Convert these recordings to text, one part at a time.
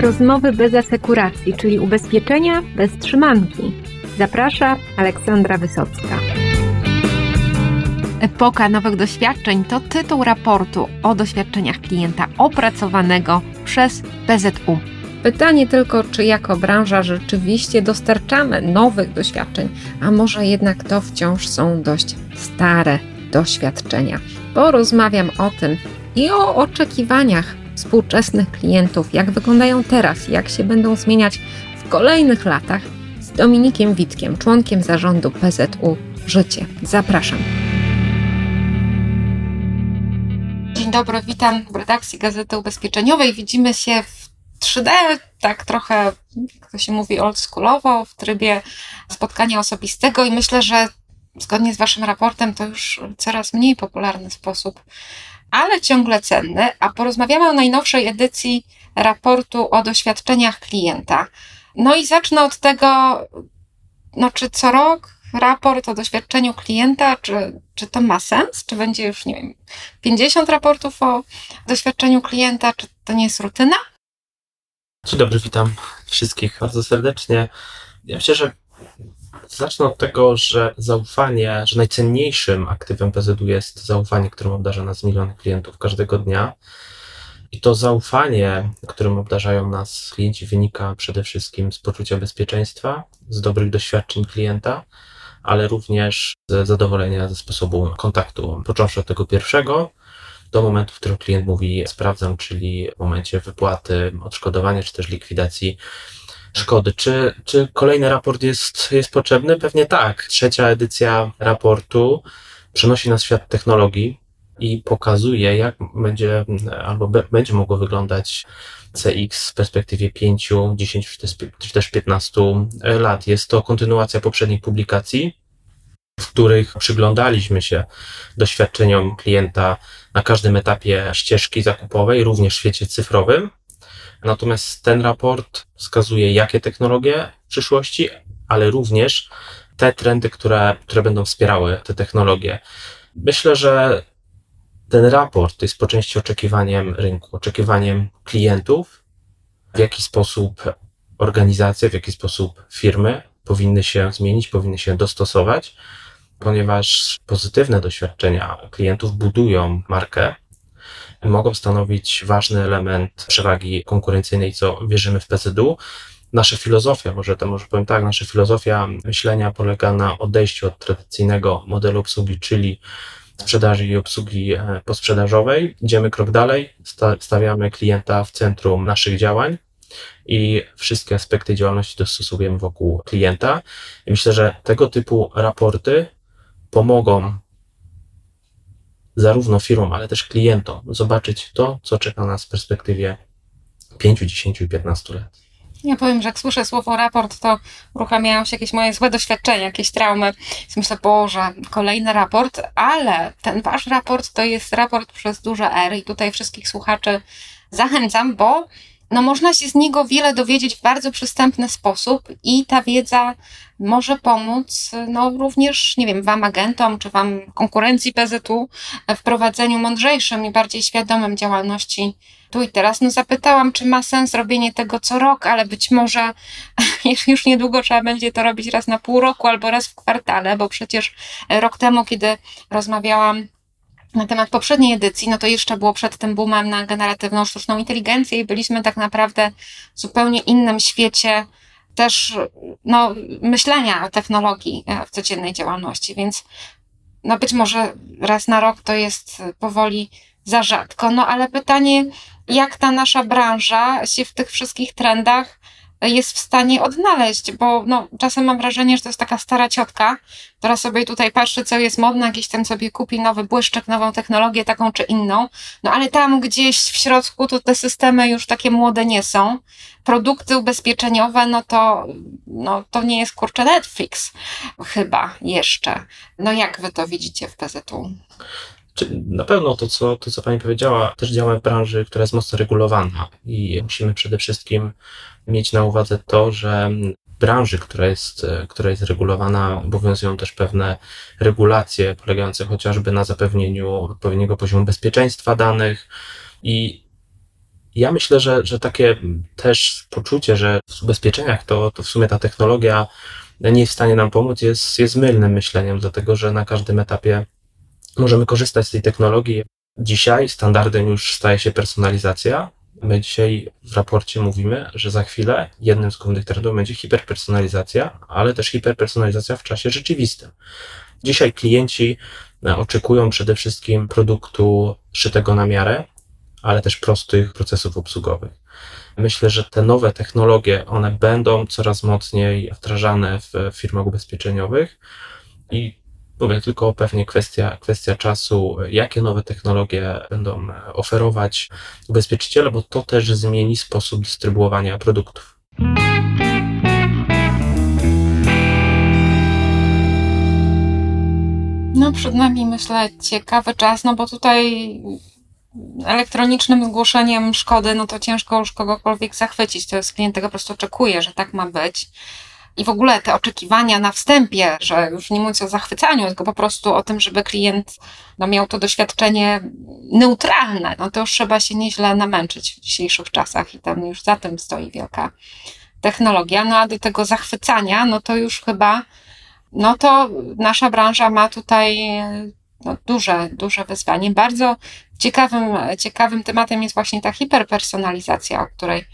Rozmowy bez asekuracji, czyli ubezpieczenia bez trzymanki. Zaprasza Aleksandra Wysocka. Epoka nowych doświadczeń to tytuł raportu o doświadczeniach klienta opracowanego przez PZU. Pytanie tylko, czy jako branża rzeczywiście dostarczamy nowych doświadczeń, a może jednak to wciąż są dość stare doświadczenia. Porozmawiam o tym i o oczekiwaniach współczesnych klientów, jak wyglądają teraz, jak się będą zmieniać w kolejnych latach z Dominikiem Witkiem, członkiem zarządu PZU Życie. Zapraszam. Dzień dobry, witam w redakcji Gazety Ubezpieczeniowej. Widzimy się w 3D, tak trochę, jak to się mówi, oldschoolowo, w trybie spotkania osobistego i myślę, że zgodnie z Waszym raportem to już coraz mniej popularny sposób, ale ciągle cenny, a porozmawiamy o najnowszej edycji raportu o doświadczeniach klienta. No i zacznę od tego, no czy co rok raport o doświadczeniu klienta, czy, czy to ma sens? Czy będzie już, nie wiem, 50 raportów o doświadczeniu klienta? Czy to nie jest rutyna? Dzień dobry, witam wszystkich bardzo serdecznie. Ja myślę, że zacznę od tego, że zaufanie, że najcenniejszym aktywem PZU jest zaufanie, którym obdarza nas miliony klientów każdego dnia. I to zaufanie, którym obdarzają nas klienci, wynika przede wszystkim z poczucia bezpieczeństwa, z dobrych doświadczeń klienta, ale również z zadowolenia ze sposobu kontaktu. Począwszy od tego pierwszego, do momentu, w którym klient mówi sprawdzam, czyli w momencie wypłaty odszkodowania, czy też likwidacji szkody. Czy, czy kolejny raport jest, jest potrzebny? Pewnie tak. Trzecia edycja raportu przenosi nas świat technologii i pokazuje, jak będzie albo będzie mogło wyglądać CX w perspektywie 5, 10 czy też 15 lat. Jest to kontynuacja poprzednich publikacji, w których przyglądaliśmy się doświadczeniom klienta na każdym etapie ścieżki zakupowej, również w świecie cyfrowym. Natomiast ten raport wskazuje, jakie technologie w przyszłości, ale również te trendy, które, które będą wspierały te technologie. Myślę, że ten raport jest po części oczekiwaniem rynku, oczekiwaniem klientów, w jaki sposób organizacje, w jaki sposób firmy powinny się zmienić, powinny się dostosować, ponieważ pozytywne doświadczenia klientów budują markę, mogą stanowić ważny element przewagi konkurencyjnej, co wierzymy w PZU. Nasza filozofia, może to może powiem tak, nasza filozofia myślenia polega na odejściu od tradycyjnego modelu obsługi, czyli sprzedaży i obsługi e, posprzedażowej. Idziemy krok dalej, stawiamy klienta w centrum naszych działań i wszystkie aspekty działalności dostosowujemy wokół klienta. I myślę, że tego typu raporty pomogą zarówno firmom, ale też klientom zobaczyć to, co czeka nas w perspektywie 5, 10 i 15 lat. Ja powiem, że jak słyszę słowo raport, to uruchamiają się jakieś moje złe doświadczenia, jakieś traumy. Więc myślę, Boże, kolejny raport, ale ten wasz raport to jest raport przez duże R i tutaj wszystkich słuchaczy zachęcam, bo no można się z niego wiele dowiedzieć w bardzo przystępny sposób i ta wiedza może pomóc no, również, nie wiem, Wam agentom czy Wam konkurencji PZU w prowadzeniu mądrzejszym i bardziej świadomym działalności tu i teraz. No zapytałam, czy ma sens robienie tego co rok, ale być może już niedługo trzeba będzie to robić raz na pół roku albo raz w kwartale, bo przecież rok temu, kiedy rozmawiałam na temat poprzedniej edycji, no to jeszcze było przed tym boomem na generatywną sztuczną inteligencję i byliśmy tak naprawdę w zupełnie innym świecie też no, myślenia o technologii e, w codziennej działalności, więc no być może raz na rok to jest powoli za rzadko. No ale pytanie, jak ta nasza branża się w tych wszystkich trendach jest w stanie odnaleźć, bo no, czasem mam wrażenie, że to jest taka stara ciotka, która sobie tutaj patrzy, co jest modne, jakiś ten sobie kupi nowy błyszczek, nową technologię, taką czy inną, no ale tam gdzieś w środku to te systemy już takie młode nie są. Produkty ubezpieczeniowe, no to, no to nie jest kurczę Netflix chyba jeszcze. No jak wy to widzicie w PZU? Na pewno to co, to, co Pani powiedziała, też działamy w branży, która jest mocno regulowana i musimy przede wszystkim mieć na uwadze to, że branży, która jest, która jest regulowana, obowiązują też pewne regulacje polegające chociażby na zapewnieniu odpowiedniego poziomu bezpieczeństwa danych. I Ja myślę, że, że takie też poczucie, że w ubezpieczeniach to, to w sumie ta technologia nie jest w stanie nam pomóc, jest, jest mylnym myśleniem, dlatego że na każdym etapie możemy korzystać z tej technologii. Dzisiaj standardem już staje się personalizacja. My dzisiaj w raporcie mówimy, że za chwilę jednym z głównych trendów będzie hiperpersonalizacja, ale też hiperpersonalizacja w czasie rzeczywistym. Dzisiaj klienci e, oczekują przede wszystkim produktu szytego na miarę, ale też prostych procesów obsługowych. Myślę, że te nowe technologie, one będą coraz mocniej wdrażane w firmach ubezpieczeniowych i mówię tylko pewnie kwestia, kwestia czasu, jakie nowe technologie będą oferować ubezpieczyciele, bo to też zmieni sposób dystrybuowania produktów. No, przed nami myślę ciekawy czas, no bo tutaj elektronicznym zgłoszeniem szkody, no to ciężko już kogokolwiek zachwycić. To jest klient tego po prostu oczekuje, że tak ma być. I w ogóle te oczekiwania na wstępie, że już nie mówiąc o zachwycaniu, tylko po prostu o tym, żeby klient no, miał to doświadczenie neutralne, no to już trzeba się nieźle namęczyć w dzisiejszych czasach i tam już za tym stoi wielka technologia. No a do tego zachwycania, no to już chyba, no to nasza branża ma tutaj no, duże, duże wyzwanie. Bardzo ciekawym, ciekawym tematem jest właśnie ta hiperpersonalizacja, o której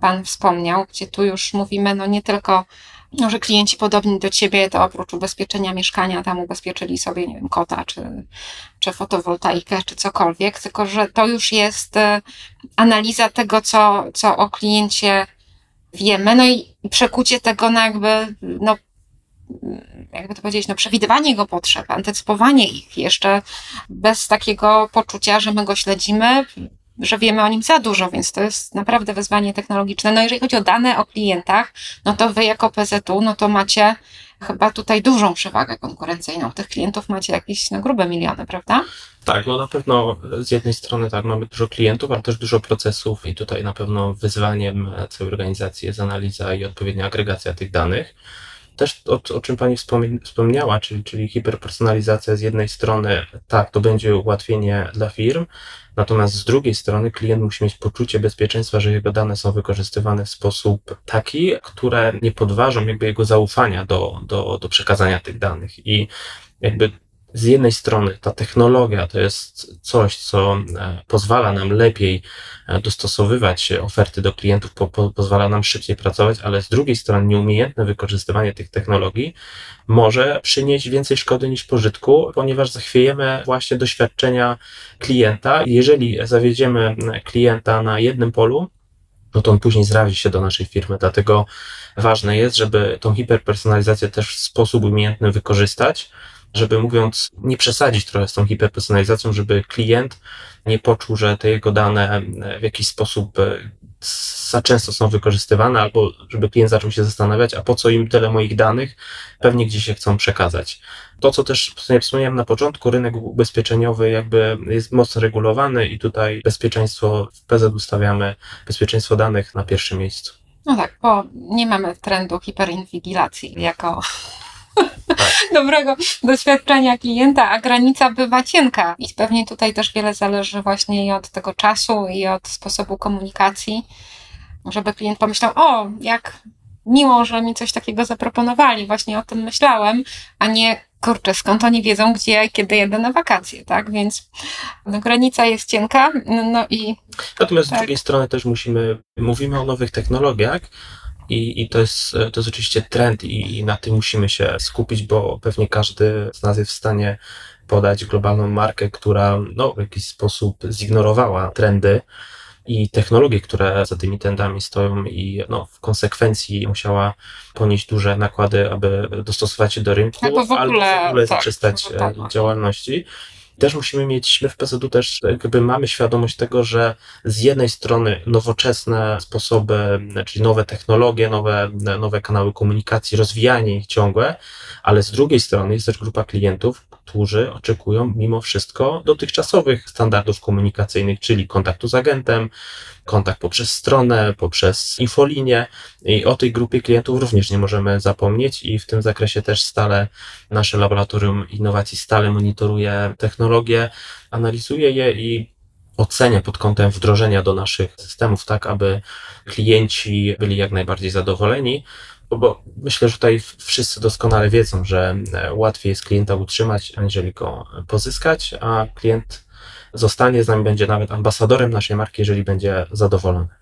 Pan wspomniał, gdzie tu już mówimy, no nie tylko, no, że klienci podobni do Ciebie, to oprócz ubezpieczenia mieszkania, tam ubezpieczyli sobie, nie wiem, kota, czy, czy fotowoltaikę, czy cokolwiek, tylko że to już jest e, analiza tego, co, co o kliencie wiemy, no i przekucie tego na jakby, no jakby to powiedzieć, no, przewidywanie jego potrzeb, antycypowanie ich jeszcze bez takiego poczucia, że my go śledzimy, że wiemy o nim za dużo, więc to jest naprawdę wyzwanie technologiczne. No jeżeli chodzi o dane o klientach, no to wy jako PZU, no to macie chyba tutaj dużą przewagę konkurencyjną. Tych klientów macie jakieś no, grube miliony, prawda? Tak, no na pewno z jednej strony tak, mamy dużo klientów, ale też dużo procesów i tutaj na pewno wyzwaniem całej organizacji jest analiza i odpowiednia agregacja tych danych też o, o czym Pani wspomniała, czyli, czyli hiperpersonalizacja z jednej strony, tak, to będzie ułatwienie dla firm, natomiast z drugiej strony klient musi mieć poczucie bezpieczeństwa, że jego dane są wykorzystywane w sposób taki, które nie podważą jakby jego zaufania do, do, do przekazania tych danych. I jakby z jednej strony ta technologia to jest coś, co e, pozwala nam lepiej e, dostosowywać oferty do klientów, po, po, pozwala nam szybciej pracować, ale z drugiej strony nieumiejętne wykorzystywanie tych technologii może przynieść więcej szkody niż pożytku, ponieważ zachwiejemy właśnie doświadczenia klienta. Jeżeli zawiedziemy klienta na jednym polu, no to on później zrazi się do naszej firmy. Dlatego ważne jest, żeby tą hiperpersonalizację też w sposób umiejętny wykorzystać, żeby mówiąc, nie przesadzić trochę z tą hiperpersonalizacją, żeby klient nie poczuł, że te jego dane w jakiś sposób e, za często są wykorzystywane, albo żeby klient zaczął się zastanawiać, a po co im tyle moich danych, pewnie gdzieś się chcą przekazać. To, co też wspomniałem na początku, rynek ubezpieczeniowy jakby jest mocno regulowany i tutaj bezpieczeństwo, w PZ ustawiamy bezpieczeństwo danych na pierwszym miejscu. No tak, bo nie mamy trendu hiperinwigilacji jako dobrego doświadczenia klienta, a granica bywa cienka. I pewnie tutaj też wiele zależy właśnie i od tego czasu, i od sposobu komunikacji, żeby klient pomyślał, o, jak miło, że mi coś takiego zaproponowali, właśnie o tym myślałem, a nie kurczę, skąd oni wiedzą, gdzie, kiedy jedę na wakacje, tak? Więc no, granica jest cienka, no i... Natomiast tak. z drugiej strony też musimy, mówimy o nowych technologiach, i, i to, jest, to jest oczywiście trend i, i na tym musimy się skupić, bo pewnie każdy z nas jest w stanie podać globalną markę, która no, w jakiś sposób zignorowała trendy i technologie, które za tymi trendami stoją i no, w konsekwencji musiała ponieść duże nakłady, aby dostosować się do rynku, albo w ogóle, albo w ogóle tak, zaprzestać tak, działalności też musimy mieć, my w PZU też jakby mamy świadomość tego, że z jednej strony nowoczesne sposoby, czyli nowe technologie, nowe, nowe kanały komunikacji, rozwijanie ich ciągłe, ale z drugiej strony jest też grupa klientów, którzy oczekują mimo wszystko dotychczasowych standardów komunikacyjnych, czyli kontaktu z agentem, kontakt poprzez stronę, poprzez infolinię i o tej grupie klientów również nie możemy zapomnieć i w tym zakresie też stale nasze laboratorium innowacji stale monitoruje technologie, analizuje je i ocenia pod kątem wdrożenia do naszych systemów, tak aby klienci byli jak najbardziej zadowoleni. Bo myślę, że tutaj wszyscy doskonale wiedzą, że e, łatwiej jest klienta utrzymać, aniżeli go pozyskać, a klient zostanie z nami, będzie nawet ambasadorem naszej marki, jeżeli będzie zadowolony.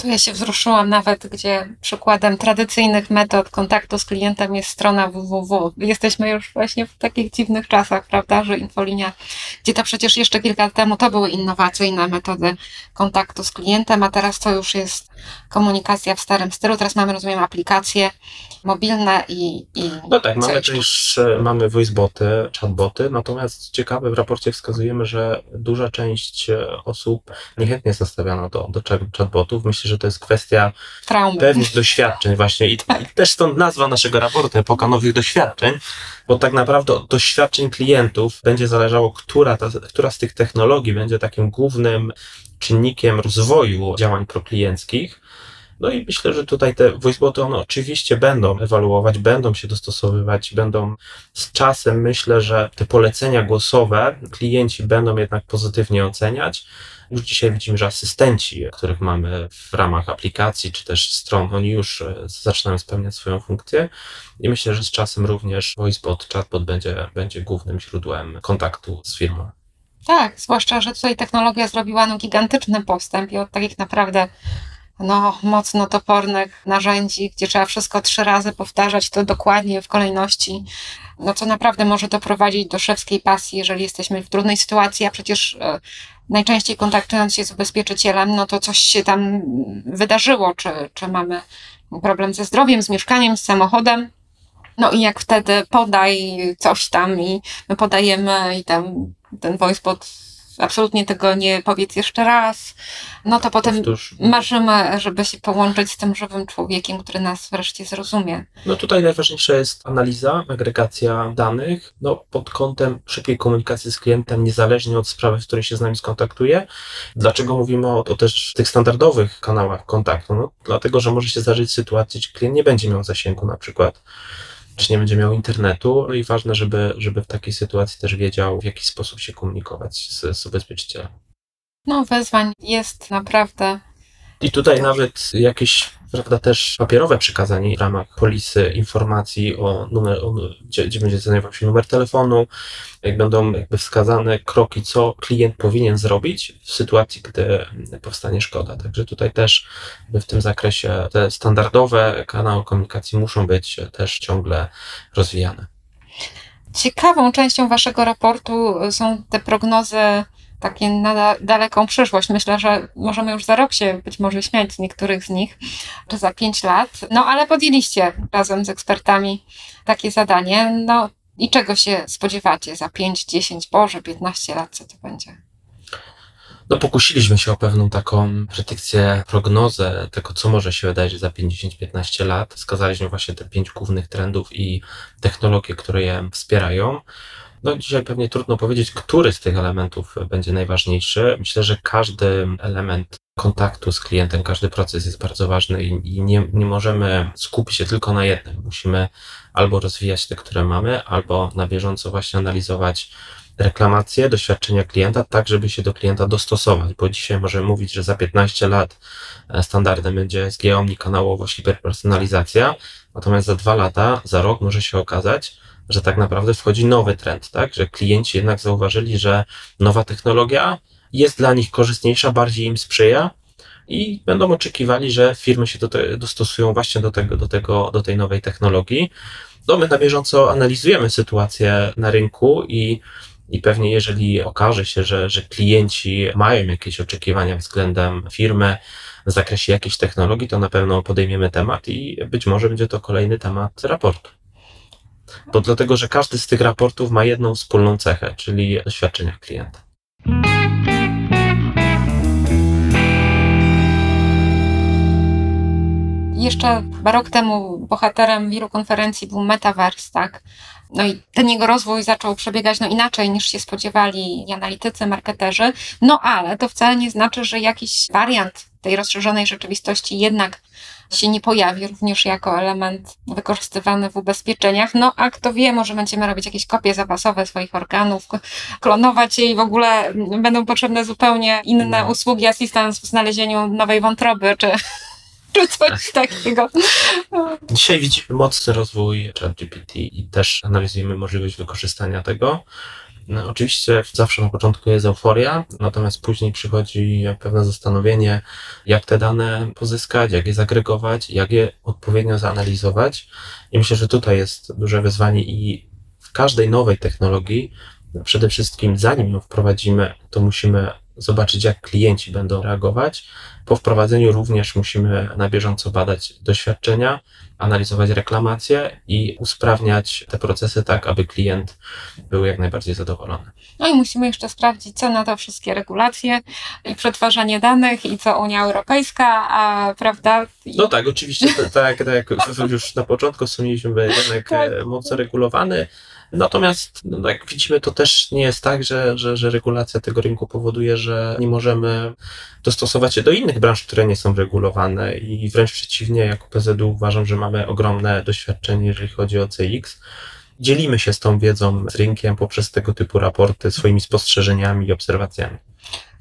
Tu ja się wzruszyłam nawet, gdzie przykładem tradycyjnych metod kontaktu z klientem jest strona www. Jesteśmy już właśnie w takich dziwnych czasach, prawda, że infolinia, gdzie to przecież jeszcze kilka lat temu to były innowacyjne metody kontaktu z klientem, a teraz to już jest komunikacja w starym stylu. Teraz mamy, rozumiem, aplikacje mobilne i. i no tak, mamy też mamy voiceboty, chatboty, natomiast ciekawe w raporcie wskazujemy, że duża część osób niechętnie jest nastawiona do, do chatbotów. Myślę, że to jest kwestia Traumy. pewnych doświadczeń właśnie i, i też stąd nazwa naszego raportu, epoka nowych doświadczeń, bo tak naprawdę od doświadczeń klientów będzie zależało, która, ta, która z tych technologii będzie takim głównym czynnikiem rozwoju działań proklienckich. No i myślę, że tutaj te voiceboty one oczywiście będą ewaluować, będą się dostosowywać, będą z czasem myślę, że te polecenia głosowe klienci będą jednak pozytywnie oceniać. Już dzisiaj widzimy, że asystenci, których mamy w ramach aplikacji czy też stron, oni już e, zaczynają spełniać swoją funkcję i myślę, że z czasem również voicebot, chatbot będzie, będzie głównym źródłem kontaktu z firmą. Tak, zwłaszcza, że tutaj technologia zrobiła no, gigantyczny postęp i od takich naprawdę no, mocno topornych narzędzi, gdzie trzeba wszystko trzy razy powtarzać to dokładnie w kolejności, no co naprawdę może doprowadzić do szewskiej pasji, jeżeli jesteśmy w trudnej sytuacji, a przecież e, najczęściej kontaktując się z ubezpieczycielem, no to coś się tam wydarzyło, czy, czy mamy problem ze zdrowiem, z mieszkaniem, z samochodem. No i jak wtedy podaj coś tam i my podajemy i tam ten voicebot absolutnie tego nie powiedz jeszcze raz, no to potem Powtórz. marzymy, żeby się połączyć z tym żywym człowiekiem, który nas wreszcie zrozumie. No tutaj najważniejsza jest analiza, agregacja danych, no pod kątem szybkiej komunikacji z klientem, niezależnie od sprawy, w której się z nami skontaktuje. Dlaczego mówimy o, o też tych standardowych kanałach kontaktu? No, dlatego, że może się zdarzyć sytuacja, że klient nie będzie miał zasięgu na przykład nie będzie miał internetu. No i ważne, żeby, żeby w takiej sytuacji też wiedział, w jaki sposób się komunikować z, z ubezpieczycielem. No, wezwań jest naprawdę. I tutaj nawet jakieś prawda, też papierowe przekazanie w ramach polisy informacji o numer, o, gdzie, gdzie będzie znajdował się numer telefonu, jak będą jakby wskazane kroki, co klient powinien zrobić w sytuacji, gdy powstanie szkoda. Także tutaj też w tym zakresie te standardowe kanały komunikacji muszą być też ciągle rozwijane. Ciekawą częścią waszego raportu są te prognozy takie na daleką przyszłość. Myślę, że możemy już za rok się być może śmiać z niektórych z nich, czy za pięć lat. No ale podjęliście razem z ekspertami takie zadanie. No i czego się spodziewacie za 5, 10, Boże, 15 lat, co to będzie? No, pokusiliśmy się o pewną taką predykcję, prognozę tego, co może się wydarzyć za 50-15 lat. Wskazaliśmy właśnie te pięć głównych trendów i technologie, które je wspierają. No dzisiaj pewnie trudno powiedzieć, który z tych elementów będzie najważniejszy. Myślę, że każdy element kontaktu z klientem, każdy proces jest bardzo ważny i, i nie, nie możemy skupić się tylko na jednym. Musimy albo rozwijać te, które mamy, albo na bieżąco właśnie analizować reklamacje, doświadczenia klienta, tak żeby się do klienta dostosować, bo dzisiaj możemy mówić, że za 15 lat e, standardem będzie SG omnikanałowość, hiperpersonalizacja, natomiast za dwa lata, za rok może się okazać, że tak naprawdę wchodzi nowy trend, tak? Że klienci jednak zauważyli, że nowa technologia jest dla nich korzystniejsza, bardziej im sprzyja i będą oczekiwali, że firmy się do te, dostosują właśnie do tego, do tego, do tej nowej technologii. No, my na bieżąco analizujemy sytuację na rynku i, i pewnie jeżeli okaże się, że, że klienci mają jakieś oczekiwania względem firmy w zakresie jakiejś technologii, to na pewno podejmiemy temat i być może będzie to kolejny temat raportu. Bo dlatego, że każdy z tych raportów ma jedną wspólną cechę, czyli doświadczenia klienta. Jeszcze rok temu bohaterem wielu konferencji był Metaverse, tak? No i ten jego rozwój zaczął przebiegać no inaczej niż się spodziewali analitycy, marketerzy. No ale to wcale nie znaczy, że jakiś wariant tej rozszerzonej rzeczywistości jednak się nie pojawi również jako element wykorzystywany w ubezpieczeniach. No a kto wie, może będziemy robić jakieś kopie zapasowe swoich organów, klonować je i w ogóle będą potrzebne zupełnie inne No. usługi assistance w znalezieniu nowej wątroby, czy, czy coś takiego. Dzisiaj widzimy mocny rozwój ChatGPT i też analizujemy możliwość wykorzystania tego. No, oczywiście zawsze na początku jest euforia, natomiast później przychodzi pewne zastanowienie, jak te dane pozyskać, jak je zagregować, jak je odpowiednio zanalizować. I myślę, że tutaj jest duże wyzwanie i w każdej nowej technologii, przede wszystkim zanim ją wprowadzimy, to musimy zobaczyć, jak klienci będą reagować. Po wprowadzeniu również musimy na bieżąco badać doświadczenia, analizować reklamacje i usprawniać te procesy tak, aby klient był jak najbardziej zadowolony. No i musimy jeszcze sprawdzić, co na to wszystkie regulacje i przetwarzanie danych i co Unia Europejska, a prawda? I No tak, oczywiście, tak, tak jak już na początku wspomnieliśmy, rynek Tak. mocno regulowany. Natomiast, no, jak widzimy, to też nie jest tak, że, że, że regulacja tego rynku powoduje, że nie możemy dostosować się do innych branż, które nie są regulowane i wręcz przeciwnie, jako PZU uważam, że mamy ogromne doświadczenie, jeżeli chodzi o CX. Dzielimy się z tą wiedzą z rynkiem poprzez tego typu raporty, swoimi spostrzeżeniami i obserwacjami.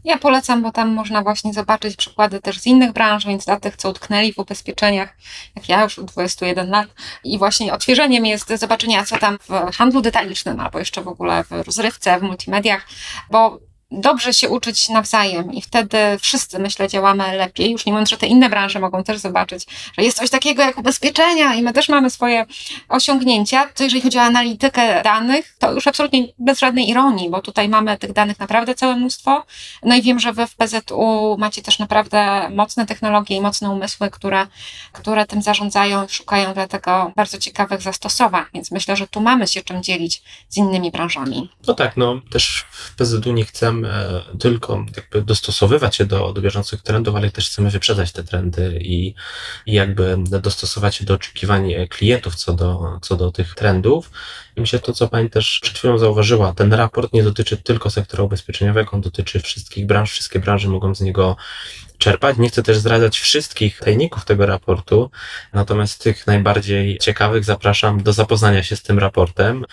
Ja polecam, bo tam można właśnie zobaczyć przykłady też z innych branż, więc dla tych, co utknęli w ubezpieczeniach, jak ja już od 21 lat. I właśnie odświeżeniem jest zobaczenia, co tam w handlu detalicznym, albo jeszcze w ogóle w rozrywce, w multimediach, bo dobrze się uczyć nawzajem i wtedy wszyscy, myślę, działamy lepiej. Już nie mówiąc, że te inne branże mogą też zobaczyć, że jest coś takiego jak ubezpieczenia i my też mamy swoje osiągnięcia. To jeżeli chodzi o analitykę danych, to już absolutnie bez żadnej ironii, bo tutaj mamy tych danych naprawdę całe mnóstwo. No i wiem, że wy w PZU macie też naprawdę mocne technologie i mocne umysły, które, które tym zarządzają i szukają dlatego bardzo ciekawych zastosowań, więc myślę, że tu mamy się czym dzielić z innymi branżami. No tak, no też w PZU nie chcemy tylko jakby dostosowywać się do, do bieżących trendów, ale też chcemy wyprzedzać te trendy i, i jakby dostosować się do oczekiwań klientów co do, co do tych trendów. I myślę, to co Pani też przed chwilą zauważyła, ten raport nie dotyczy tylko sektora ubezpieczeniowego, on dotyczy wszystkich branż, wszystkie branże mogą z niego czerpać. Nie chcę też zdradzać wszystkich tajników tego raportu, natomiast tych najbardziej ciekawych zapraszam do zapoznania się z tym raportem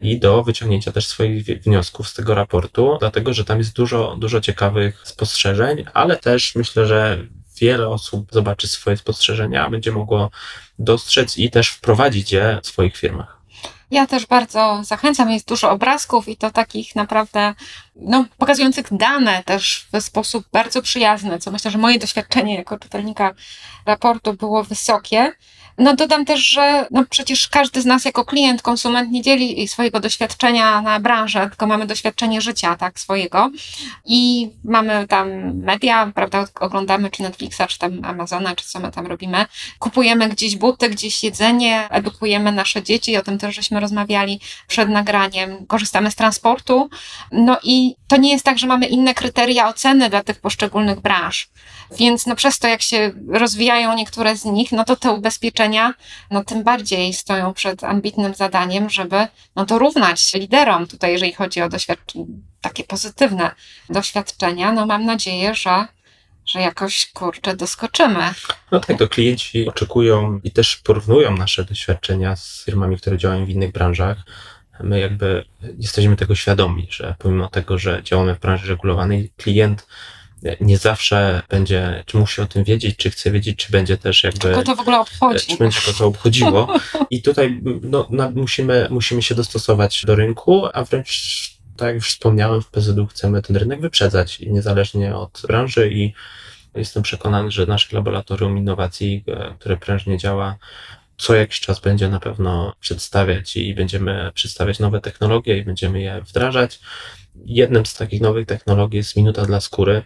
i do wyciągnięcia też swoich wniosków z tego raportu, dlatego że tam jest dużo, dużo ciekawych spostrzeżeń, ale też myślę, że wiele osób zobaczy swoje spostrzeżenia, będzie mogło dostrzec i też wprowadzić je w swoich firmach. Ja też bardzo zachęcam, jest dużo obrazków i to takich naprawdę, no, pokazujących dane też w sposób bardzo przyjazny, co myślę, że moje doświadczenie jako czytelnika raportu było wysokie. No dodam też, że no przecież każdy z nas jako klient, konsument nie dzieli swojego doświadczenia na branżę, tylko mamy doświadczenie życia, tak, swojego. I mamy tam media, prawda, oglądamy czy Netflixa, czy tam Amazona, czy co my tam robimy. Kupujemy gdzieś buty, gdzieś jedzenie, edukujemy nasze dzieci, o tym też żeśmy rozmawiali przed nagraniem. Korzystamy z transportu. No i to nie jest tak, że mamy inne kryteria oceny dla tych poszczególnych branż. Więc no przez to, jak się rozwijają niektóre z nich, no to te ubezpieczenia, no tym bardziej stoją przed ambitnym zadaniem, żeby no dorównać liderom tutaj, jeżeli chodzi o doświadczenia, takie pozytywne doświadczenia. No mam nadzieję, że, że jakoś kurczę doskoczymy. No tak, to klienci oczekują i też porównują nasze doświadczenia z firmami, które działają w innych branżach. My jakby jesteśmy tego świadomi, że pomimo tego, że działamy w branży regulowanej, klient nie zawsze będzie, czy musi o tym wiedzieć, czy chce wiedzieć, czy będzie też jakby Kogo to w ogóle obchodzi? czy będzie go to obchodziło. I tutaj no, no, musimy, musimy się dostosować do rynku, a wręcz tak jak już wspomniałem, w PZU chcemy ten rynek wyprzedzać i niezależnie od branży i jestem przekonany, że nasze laboratorium innowacji, e, które prężnie działa, co jakiś czas będzie na pewno przedstawiać i będziemy przedstawiać nowe technologie i będziemy je wdrażać. Jednym z takich nowych technologii jest Minuta dla skóry.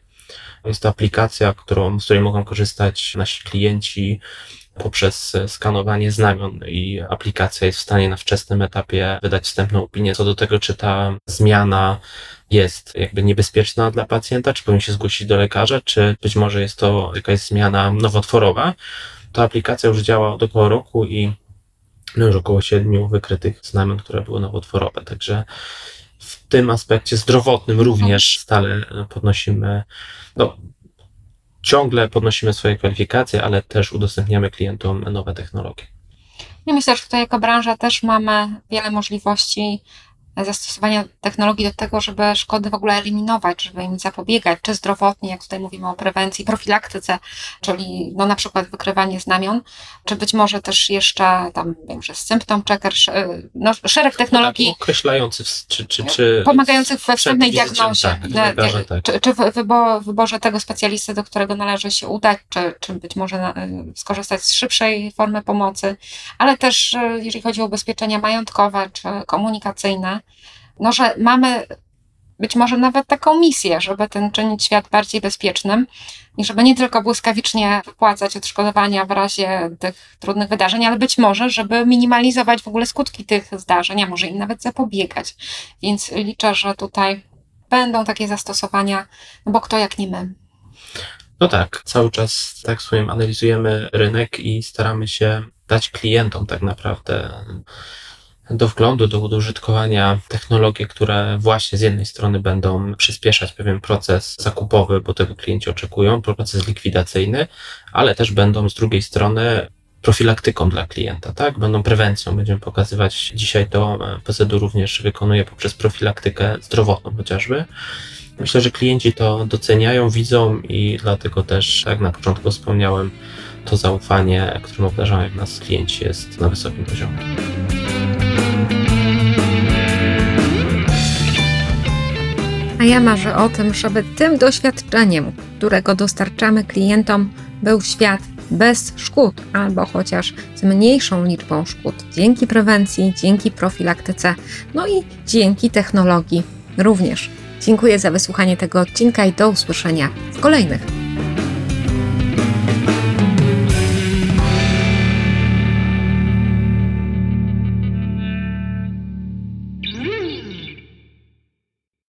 Jest to aplikacja, którą, z której mogą korzystać nasi klienci poprzez skanowanie znamion i aplikacja jest w stanie na wczesnym etapie wydać wstępną opinię co do tego, czy ta zmiana jest jakby niebezpieczna dla pacjenta, czy powinien się zgłosić do lekarza, czy być może jest to jakaś zmiana nowotworowa. Ta aplikacja już działa od około roku i no już około siedmiu wykrytych znamion, które były nowotworowe. Także w tym aspekcie zdrowotnym również stale podnosimy, no, ciągle podnosimy swoje kwalifikacje, ale też udostępniamy klientom nowe technologie. I myślę, że tutaj jako branża też mamy wiele możliwości zastosowania technologii do tego, żeby szkody w ogóle eliminować, żeby im zapobiegać, czy zdrowotnie, jak tutaj mówimy o prewencji, profilaktyce, czyli no na przykład wykrywanie znamion, czy być może też jeszcze tam, wiem, że symptom checker, no, szereg technologii tak, określających, czy, czy, czy pomagających we wstępnej diagnozie, tak, tak. czy, czy w wyborze tego specjalisty, do którego należy się udać, czy, czy być może skorzystać z szybszej formy pomocy, ale też jeżeli chodzi o ubezpieczenia majątkowe czy komunikacyjne, no, że mamy być może nawet taką misję, żeby ten czynić świat bardziej bezpiecznym i żeby nie tylko błyskawicznie wypłacać odszkodowania w razie tych trudnych wydarzeń, ale być może, żeby minimalizować w ogóle skutki tych zdarzeń, a może im nawet zapobiegać. Więc liczę, że tutaj będą takie zastosowania, no bo kto jak nie my. No tak, cały czas tak swoim analizujemy rynek i staramy się dać klientom tak naprawdę do wglądu, do, użytkowania technologie, które właśnie z jednej strony będą przyspieszać pewien proces zakupowy, bo tego klienci oczekują, proces likwidacyjny, ale też będą z drugiej strony profilaktyką dla klienta, tak? Będą prewencją. Będziemy pokazywać dzisiaj to e, PZU również wykonuje poprzez profilaktykę zdrowotną chociażby. Myślę, że klienci to doceniają, widzą i dlatego też, jak na początku wspomniałem, to zaufanie, którym obdarzają nas klienci jest na wysokim poziomie. A ja marzę o tym, żeby tym doświadczeniem, którego dostarczamy klientom, był świat bez szkód, albo chociaż z mniejszą liczbą szkód, dzięki prewencji, dzięki profilaktyce, no i dzięki technologii również. Dziękuję za wysłuchanie tego odcinka i do usłyszenia w kolejnych.